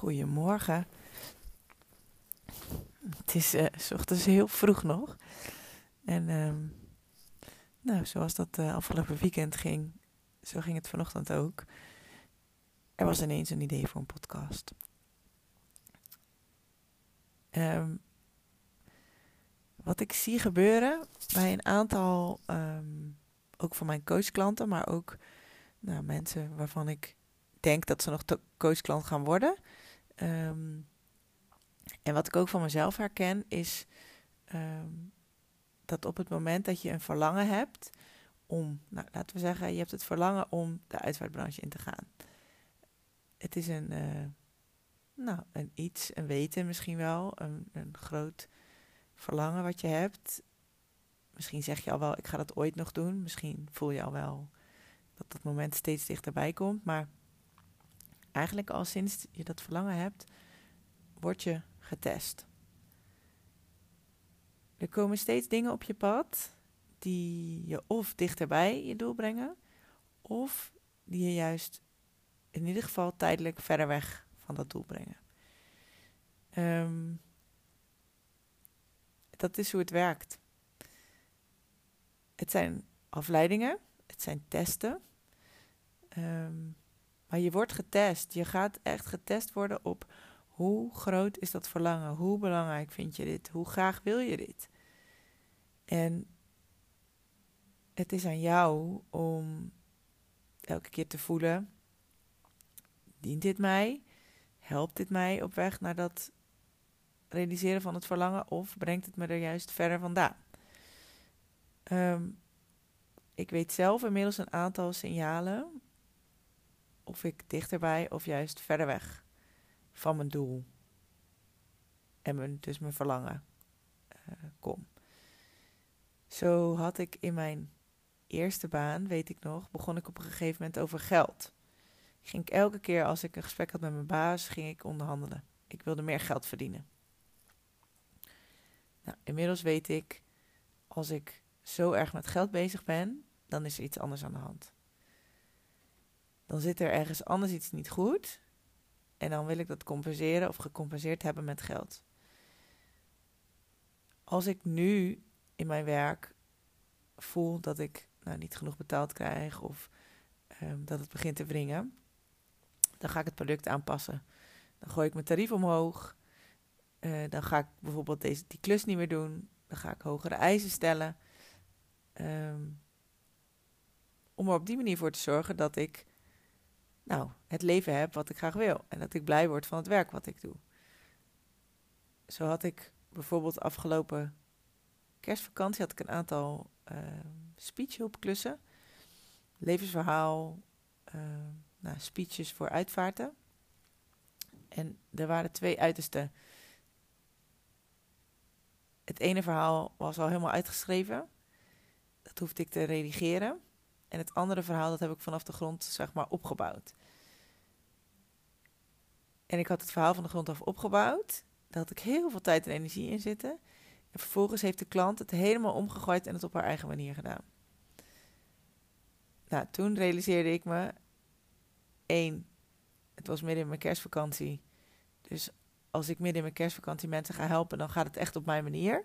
Goedemorgen. Het is uh, s ochtends heel vroeg nog. En ehm, nou, zoals dat uh, afgelopen weekend ging, zo ging het vanochtend ook. Er was ineens een idee voor een podcast. Um, wat ik zie gebeuren bij een aantal, um, ook van mijn coachklanten, maar ook nou, mensen waarvan ik denk dat ze nog coachklant gaan worden. Um, en wat ik ook van mezelf herken, is um, dat op het moment dat je een verlangen hebt om, nou, laten we zeggen, je hebt het verlangen om de uitvaartbranche in te gaan. Het is een, uh, nou, een iets, een weten misschien wel, een, een groot verlangen wat je hebt. Misschien zeg je al wel, ik ga dat ooit nog doen. Misschien voel je al wel dat dat moment steeds dichterbij komt. Maar eigenlijk al sinds je dat verlangen hebt, word je getest. Er komen steeds dingen op je pad die je of dichterbij je doel brengen, of die je juist in ieder geval tijdelijk verder weg van dat doel brengen. Um, dat is hoe het werkt. Het zijn afleidingen, het zijn testen. Um, maar je wordt getest. Je gaat echt getest worden op hoe groot is dat verlangen? Hoe belangrijk vind je dit? Hoe graag wil je dit? En het is aan jou om elke keer te voelen: dient dit mij? Helpt dit mij op weg naar dat realiseren van het verlangen of brengt het me er juist verder vandaan? Um, ik weet zelf inmiddels een aantal signalen of ik dichterbij of juist verder weg van mijn doel en mijn, dus mijn verlangen uh, kom. Zo had ik in mijn eerste baan, weet ik nog, begon ik op een gegeven moment over geld. Ging ik elke keer als ik een gesprek had met mijn baas, ging ik onderhandelen. Ik wilde meer geld verdienen. Nou, inmiddels weet ik, als ik zo erg met geld bezig ben, dan is er iets anders aan de hand. Dan zit er ergens anders iets niet goed. En dan wil ik dat compenseren of gecompenseerd hebben met geld. Als ik nu in mijn werk voel dat ik nou, niet genoeg betaald krijg of um, dat het begint te wringen, dan ga ik het product aanpassen. Dan gooi ik mijn tarief omhoog. Uh, dan ga ik bijvoorbeeld deze, die klus niet meer doen. Dan ga ik hogere eisen stellen. Um, om er op die manier voor te zorgen dat ik nou, het leven heb wat ik graag wil. En dat ik blij word van het werk wat ik doe. Zo had ik bijvoorbeeld afgelopen kerstvakantie had ik een aantal uh, speechhulpklussen. Levensverhaal, uh, nou, speeches voor uitvaarten. En er waren twee uitersten. Het ene verhaal was al helemaal uitgeschreven. Dat hoefde ik te redigeren. En het andere verhaal, dat heb ik vanaf de grond, zeg maar, opgebouwd. En ik had het verhaal van de grond af opgebouwd. Daar had ik heel veel tijd en energie in zitten. En vervolgens heeft de klant het helemaal omgegooid en het op haar eigen manier gedaan. Nou, toen realiseerde ik me: één, het was midden in mijn kerstvakantie. Dus als ik midden in mijn kerstvakantie mensen ga helpen, dan gaat het echt op mijn manier.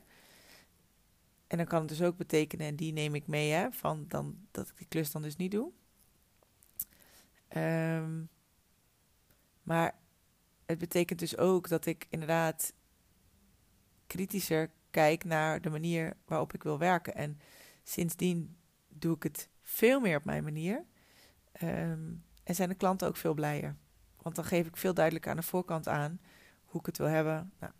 En dan kan het dus ook betekenen, en die neem ik mee, hè, van dan, dat ik die klus dan dus niet doe. Um, maar het betekent dus ook dat ik inderdaad kritischer kijk naar de manier waarop ik wil werken. En sindsdien doe ik het veel meer op mijn manier. Um, en zijn de klanten ook veel blijer. Want dan geef ik veel duidelijker aan de voorkant aan hoe ik het wil hebben. Nou,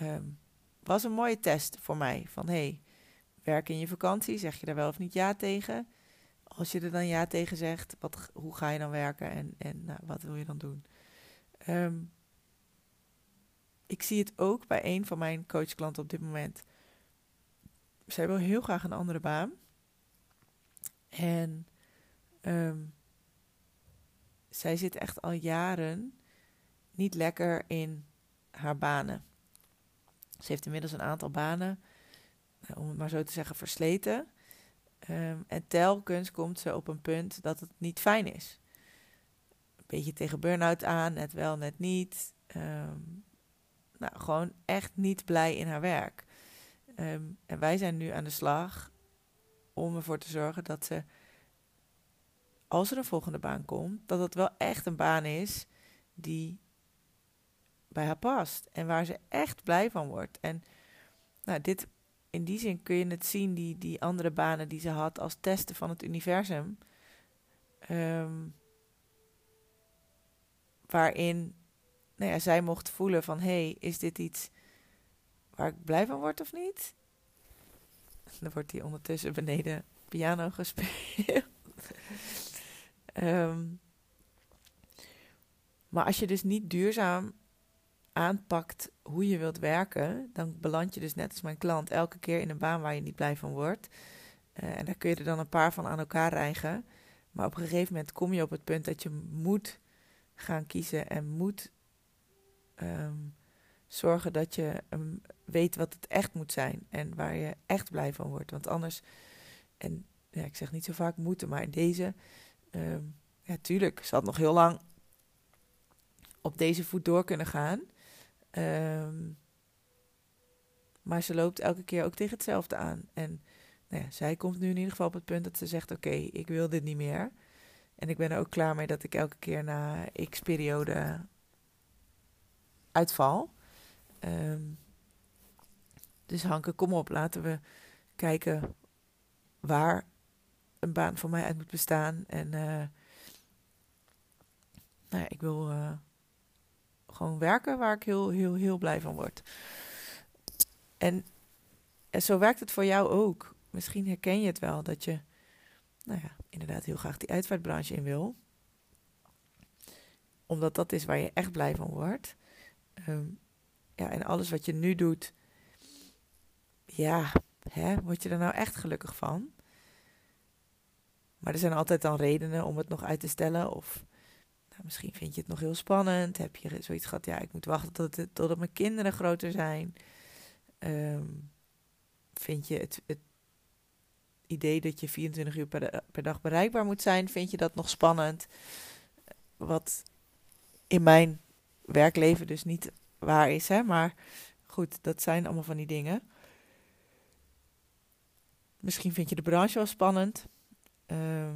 um, was een mooie test voor mij. Van hey, werk in je vakantie, zeg je daar wel of niet ja tegen? Als je er dan ja tegen zegt, wat, hoe ga je dan werken en, en nou, wat wil je dan doen? Um, ik zie het ook bij een van mijn coachklanten op dit moment. Zij wil heel graag een andere baan. En um, zij zit echt al jaren niet lekker in haar banen. Ze heeft inmiddels een aantal banen, nou, om het maar zo te zeggen, versleten. Um, en telkens komt ze op een punt dat het niet fijn is beetje tegen burn-out aan, net wel, net niet. Ehm, nou, gewoon echt niet blij in haar werk. Ehm, en wij zijn nu aan de slag om ervoor te zorgen dat ze, als er een volgende baan komt, dat het wel echt een baan is die bij haar past en waar ze echt blij van wordt. En nou, dit, in die zin kun je het zien, die, die andere banen die ze had als testen van het universum. Ehm, waarin nou ja, zij mocht voelen van, hé, hey, is dit iets waar ik blij van word of niet? Dan wordt hier ondertussen beneden piano gespeeld. Ehm, maar als je dus niet duurzaam aanpakt hoe je wilt werken, dan beland je dus net als mijn klant elke keer in een baan waar je niet blij van wordt. Uh, en daar kun je er dan een paar van aan elkaar rijgen. Maar op een gegeven moment kom je op het punt dat je moet gaan kiezen en moet um, zorgen dat je um, weet wat het echt moet zijn en waar je echt blij van wordt. Want anders, en ja, ik zeg niet zo vaak moeten, maar in deze, um, ja, tuurlijk, ze had nog heel lang op deze voet door kunnen gaan. Maar ze loopt elke keer ook tegen hetzelfde aan. En nou ja, zij komt nu in ieder geval op het punt dat ze zegt: Oké, ik wil dit niet meer. En ik ben er ook klaar mee dat ik elke keer na x periode uitval. Um, dus Hanke, kom op, laten we kijken waar een baan voor mij uit moet bestaan. En uh, nou ja, ik wil uh, gewoon werken waar ik heel, heel, heel blij van word. En, en zo werkt het voor jou ook. Misschien herken je het wel dat je, nou ja, inderdaad heel graag die uitvaartbranche in wil. Omdat dat is waar je echt blij van wordt. Um, ja, en alles wat je nu doet, ja, hè, word je er nou echt gelukkig van? Maar er zijn altijd dan redenen om het nog uit te stellen. Of nou, misschien vind je het nog heel spannend. Heb je zoiets gehad, ja, ik moet wachten tot totdat mijn kinderen groter zijn. Um, vind je het, het idee dat je 24 uur per, dag bereikbaar moet zijn, vind je dat nog spannend? Wat in mijn werkleven dus niet waar is, hè? Maar goed, dat zijn allemaal van die dingen. Misschien vind je de branche wel spannend. Uh,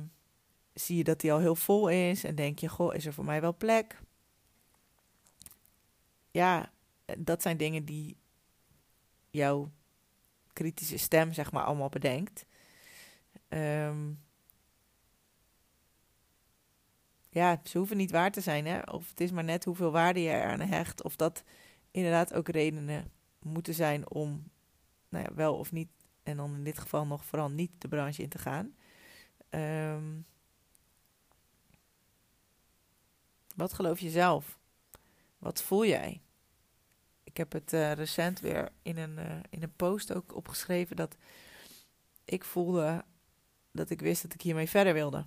zie je dat die al heel vol is en denk je, goh, is er voor mij wel plek? Ja, dat zijn dingen die jouw kritische stem, zeg maar, allemaal bedenkt. Um, ja, ze hoeven niet waar te zijn, hè? Of het is maar net hoeveel waarde je eraan hecht. Of dat inderdaad ook redenen moeten zijn om, nou ja, wel of niet, en dan in dit geval nog vooral niet de branche in te gaan. Um, wat geloof je zelf? Wat voel jij? Ik heb het uh, recent weer in een, uh, in een post ook opgeschreven dat ik voelde dat ik wist dat ik hiermee verder wilde.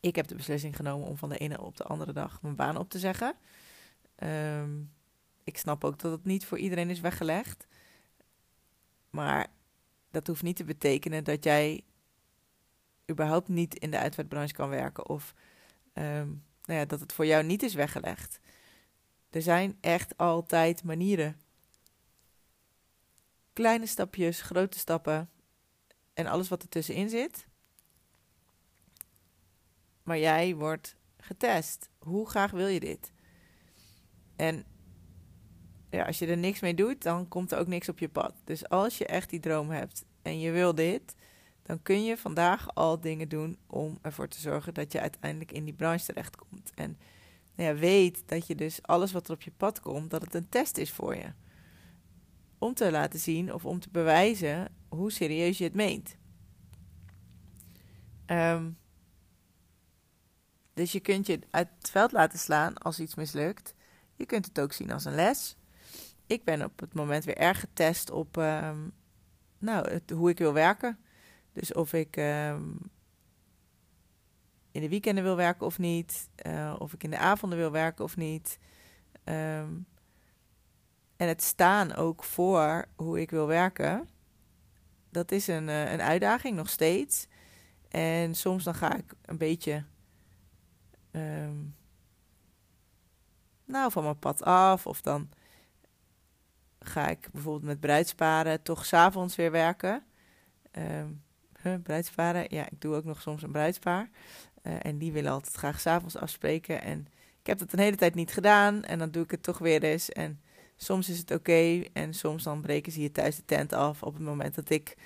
Ik heb de beslissing genomen om van de ene op de andere dag mijn baan op te zeggen. Um, ik snap ook dat het niet voor iedereen is weggelegd. Maar dat hoeft niet te betekenen dat jij überhaupt niet in de uitvaartbranche kan werken. Of um, nou ja, dat het voor jou niet is weggelegd. Er zijn echt altijd manieren. Kleine stapjes, grote stappen en alles wat ertussenin zit. Maar jij wordt getest. Hoe graag wil je dit? En ja, als je er niks mee doet, dan komt er ook niks op je pad. Dus als je echt die droom hebt en je wil dit, dan kun je vandaag al dingen doen om ervoor te zorgen dat je uiteindelijk in die branche terechtkomt. En nou ja, weet dat je dus alles wat er op je pad komt, dat het een test is voor je. Om te laten zien of om te bewijzen hoe serieus je het meent. Um, dus je kunt je uit het veld laten slaan als iets mislukt. Je kunt het ook zien als een les. Ik ben op het moment weer erg getest op um, nou, hoe ik wil werken. Dus of ik um, in de weekenden wil werken of niet. Uh, of ik in de avonden wil werken of niet. En het staan ook voor hoe ik wil werken. Dat is een, uh, een uitdaging nog steeds. En soms dan ga ik een beetje ehm, nou, van mijn pad af. Of dan ga ik bijvoorbeeld met bruidsparen toch s'avonds weer werken. Um, bruidsparen, ja, ik doe ook nog soms een bruidspaar. Uh, en die willen altijd graag s'avonds afspreken. En ik heb dat een hele tijd niet gedaan. En dan doe ik het toch weer eens. En soms is het oké. en soms dan breken ze hier thuis de tent af op het moment dat ik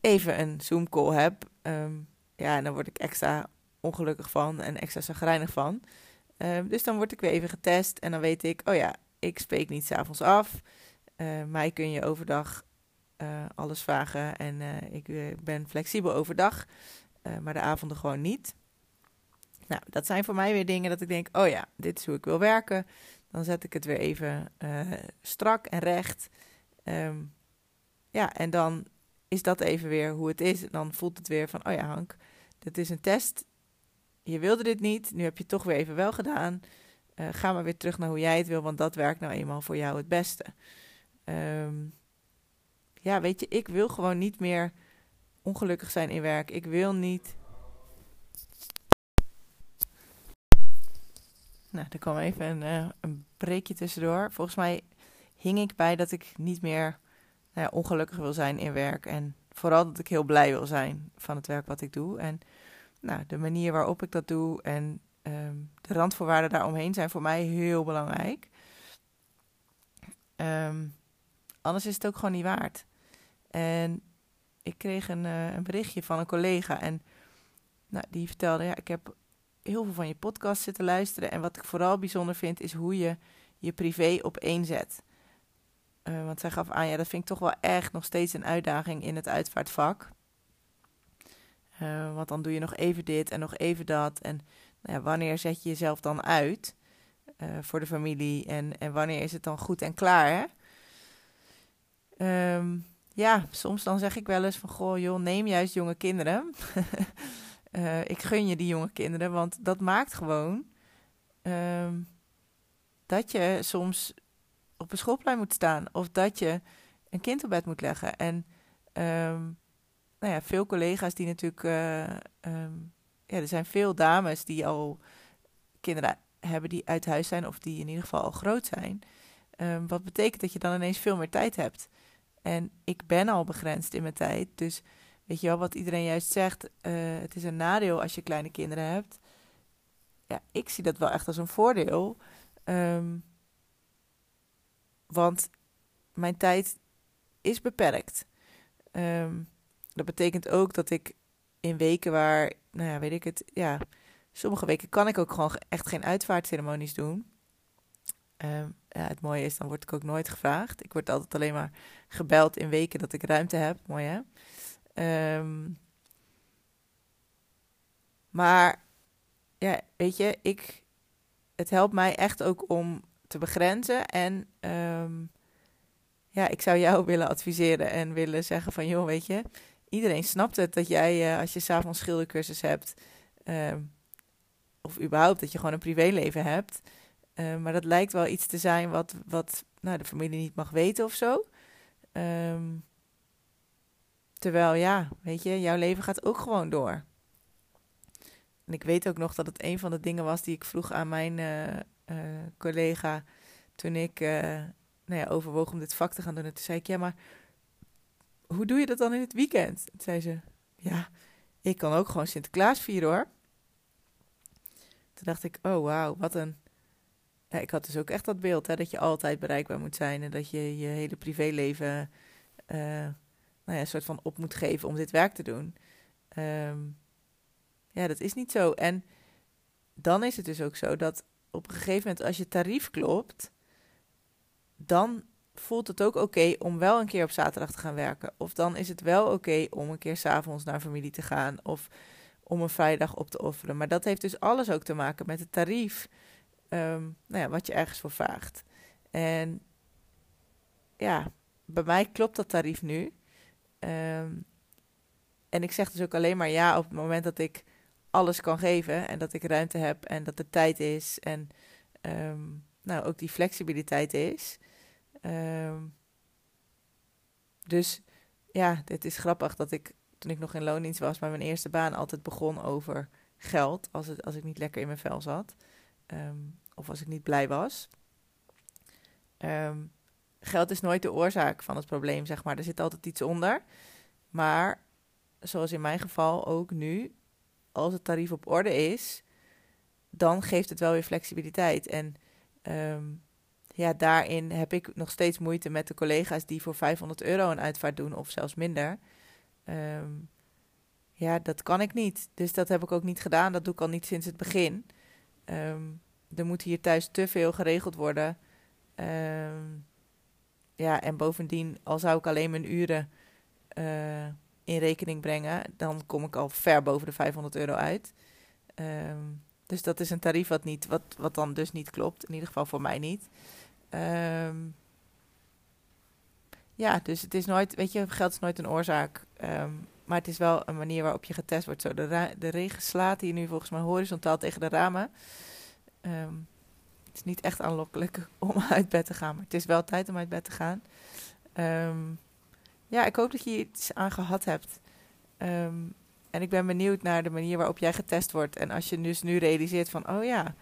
even een Zoom call heb. Um, ja, en dan word ik extra ongelukkig van en extra zagrijnig van. Um, dus dan word ik weer even getest en dan weet ik, oh ja, ik spreek niet s'avonds af. Uh, mij kun je overdag uh, alles vragen en uh, ik ben flexibel overdag, maar de avonden gewoon niet. Nou, dat zijn voor mij weer dingen dat ik denk, oh ja, dit is hoe ik wil werken. Dan zet ik het weer even strak en recht. Um, ja, en dan is dat even weer hoe het is. En dan voelt het weer van, oh ja Hank, dit is een test. Je wilde dit niet, nu heb je het toch weer even wel gedaan. Uh, ga maar weer terug naar hoe jij het wil, want dat werkt nou eenmaal voor jou het beste. Um, ja, weet je, ik wil gewoon niet meer ongelukkig zijn in werk. Ik wil niet. Nou, er kwam even een, uh, een breekje tussendoor. Volgens mij hing ik bij dat ik niet meer nou ongelukkig wil zijn in werk. En vooral dat ik heel blij wil zijn van het werk wat ik doe. En nou, de manier waarop ik dat doe en um, de randvoorwaarden daaromheen zijn voor mij heel belangrijk. Um, anders is het ook gewoon niet waard. En ik kreeg een, uh, een berichtje van een collega en nou, die vertelde: Ja, ik heb heel veel van je podcast zitten luisteren. En wat ik vooral bijzonder vind, is hoe je je privé op één zet. Uh, want zij gaf aan, ja, dat vind ik toch wel echt nog steeds een uitdaging in het uitvaartvak. Uh, want dan doe je nog even dit en nog even dat. En nou ja, wanneer zet je jezelf dan uit uh, voor de familie? En, en wanneer is het dan goed en klaar? Hè? Um, ja, soms dan zeg ik wel eens van, goh joh, neem juist jonge kinderen. ik gun je die jonge kinderen, want dat maakt gewoon um, dat je soms op een schoolplein moet staan. Of dat je een kind op bed moet leggen. En um, nou ja, veel collega's die natuurlijk. Uh, um, ja, er zijn veel dames die al kinderen hebben die uit huis zijn. Of die in ieder geval al groot zijn. Wat betekent dat je dan ineens veel meer tijd hebt. En ik ben al begrensd in mijn tijd. Dus weet je wel wat iedereen juist zegt. Uh, het is een nadeel als je kleine kinderen hebt. Ja, ik zie dat wel echt als een voordeel. Um, want mijn tijd is beperkt. Um, dat betekent ook dat ik in weken waar, nou ja, weet ik het, ja, sommige weken kan ik ook gewoon echt geen uitvaartceremonies doen. Um, ja, het mooie is, dan word ik ook nooit gevraagd. Ik word altijd alleen maar gebeld in weken dat ik ruimte heb. Mooi hè? Um, maar ja, weet je, ik, het helpt mij echt ook om te begrenzen. En um, ja, ik zou jou willen adviseren en willen zeggen van... joh, weet je, iedereen snapt het dat jij uh, als je s'avonds schildercursus hebt... Um, of überhaupt dat je gewoon een privéleven hebt... Uh, maar dat lijkt wel iets te zijn wat, wat nou, de familie niet mag weten of zo. Terwijl, ja, weet je, jouw leven gaat ook gewoon door. En ik weet ook nog dat het een van de dingen was die ik vroeg aan mijn uh, uh, collega toen ik uh, nou ja, overwoog om dit vak te gaan doen. En toen zei ik, ja, maar hoe doe je dat dan in het weekend? Toen zei ze, ja, ik kan ook gewoon Sinterklaas vieren hoor. Toen dacht ik, oh wauw, wat een... Ja, ik had dus ook echt dat beeld, hè, dat je altijd bereikbaar moet zijn en dat je je hele privéleven nou ja, een soort van op moet geven om dit werk te doen. Um, ja, dat is niet zo. En dan is het dus ook zo dat op een gegeven moment, als je tarief klopt, dan voelt het ook oké om wel een keer op zaterdag te gaan werken. Of dan is het wel oké om een keer s'avonds naar familie te gaan. Of om een vrijdag op te offeren. Maar dat heeft dus alles ook te maken met het tarief. Um, nou ja, wat je ergens voor vraagt. En ja, bij mij klopt dat tarief nu. Um, en ik zeg dus ook alleen maar ja op het moment dat ik alles kan geven en dat ik ruimte heb en dat er tijd is en um, nou ook die flexibiliteit is. Um, dus ja, het is grappig dat ik toen ik nog in loondienst was mijn eerste baan altijd begon over geld als, het, als ik niet lekker in mijn vel zat. Ehm, of als ik niet blij was. Ehm, geld is nooit de oorzaak van het probleem, zeg maar. Er zit altijd iets onder. Maar zoals in mijn geval ook nu, als het tarief op orde is, dan geeft het wel weer flexibiliteit. En ehm, ja, daarin heb ik nog steeds moeite met de collega's die voor 500 euro een uitvaart doen of zelfs minder. Ehm, ja, dat kan ik niet. Dus dat heb ik ook niet gedaan. Dat doe ik al niet sinds het begin. Um, er moet hier thuis te veel geregeld worden. Ja, en bovendien, al zou ik alleen mijn uren uh, in rekening brengen, dan kom ik al ver boven de 500 euro uit. Um, dus dat is een tarief wat, niet, wat, wat dan dus niet klopt. In ieder geval voor mij niet. Um, ja, dus het is nooit, weet je, geld is nooit een oorzaak. Um, maar het is wel een manier waarop je getest wordt. Zo, de, de regen slaat hier nu volgens mij horizontaal tegen de ramen. Um, het is niet echt aanlokkelijk om uit bed te gaan, maar het is wel tijd om uit bed te gaan. Um, ja, ik hoop dat je iets aan gehad hebt. Um, en ik ben benieuwd naar de manier waarop jij getest wordt. En als je dus nu realiseert van, oh ja,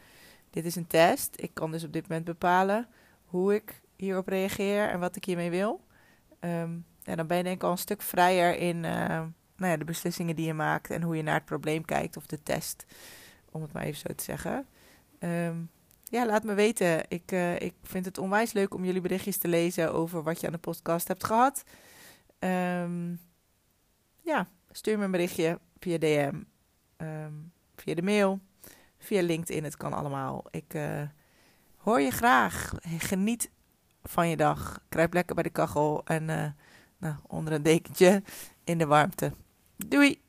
dit is een test. Ik kan dus op dit moment bepalen hoe ik hierop reageer en wat ik hiermee wil. En dan ben je denk ik al een stuk vrijer in uh, nou ja, de beslissingen die je maakt en hoe je naar het probleem kijkt of de test, om het maar even zo te zeggen. Ja, laat me weten. Ik, uh, ik vind het onwijs leuk om jullie berichtjes te lezen over wat je aan de podcast hebt gehad. Um, ja, stuur me een berichtje via DM, um, via de mail, via LinkedIn. Het kan allemaal. Ik uh, hoor je graag. Geniet van je dag. Kruip lekker bij de kachel en uh, nou, onder een dekentje in de warmte. Doei!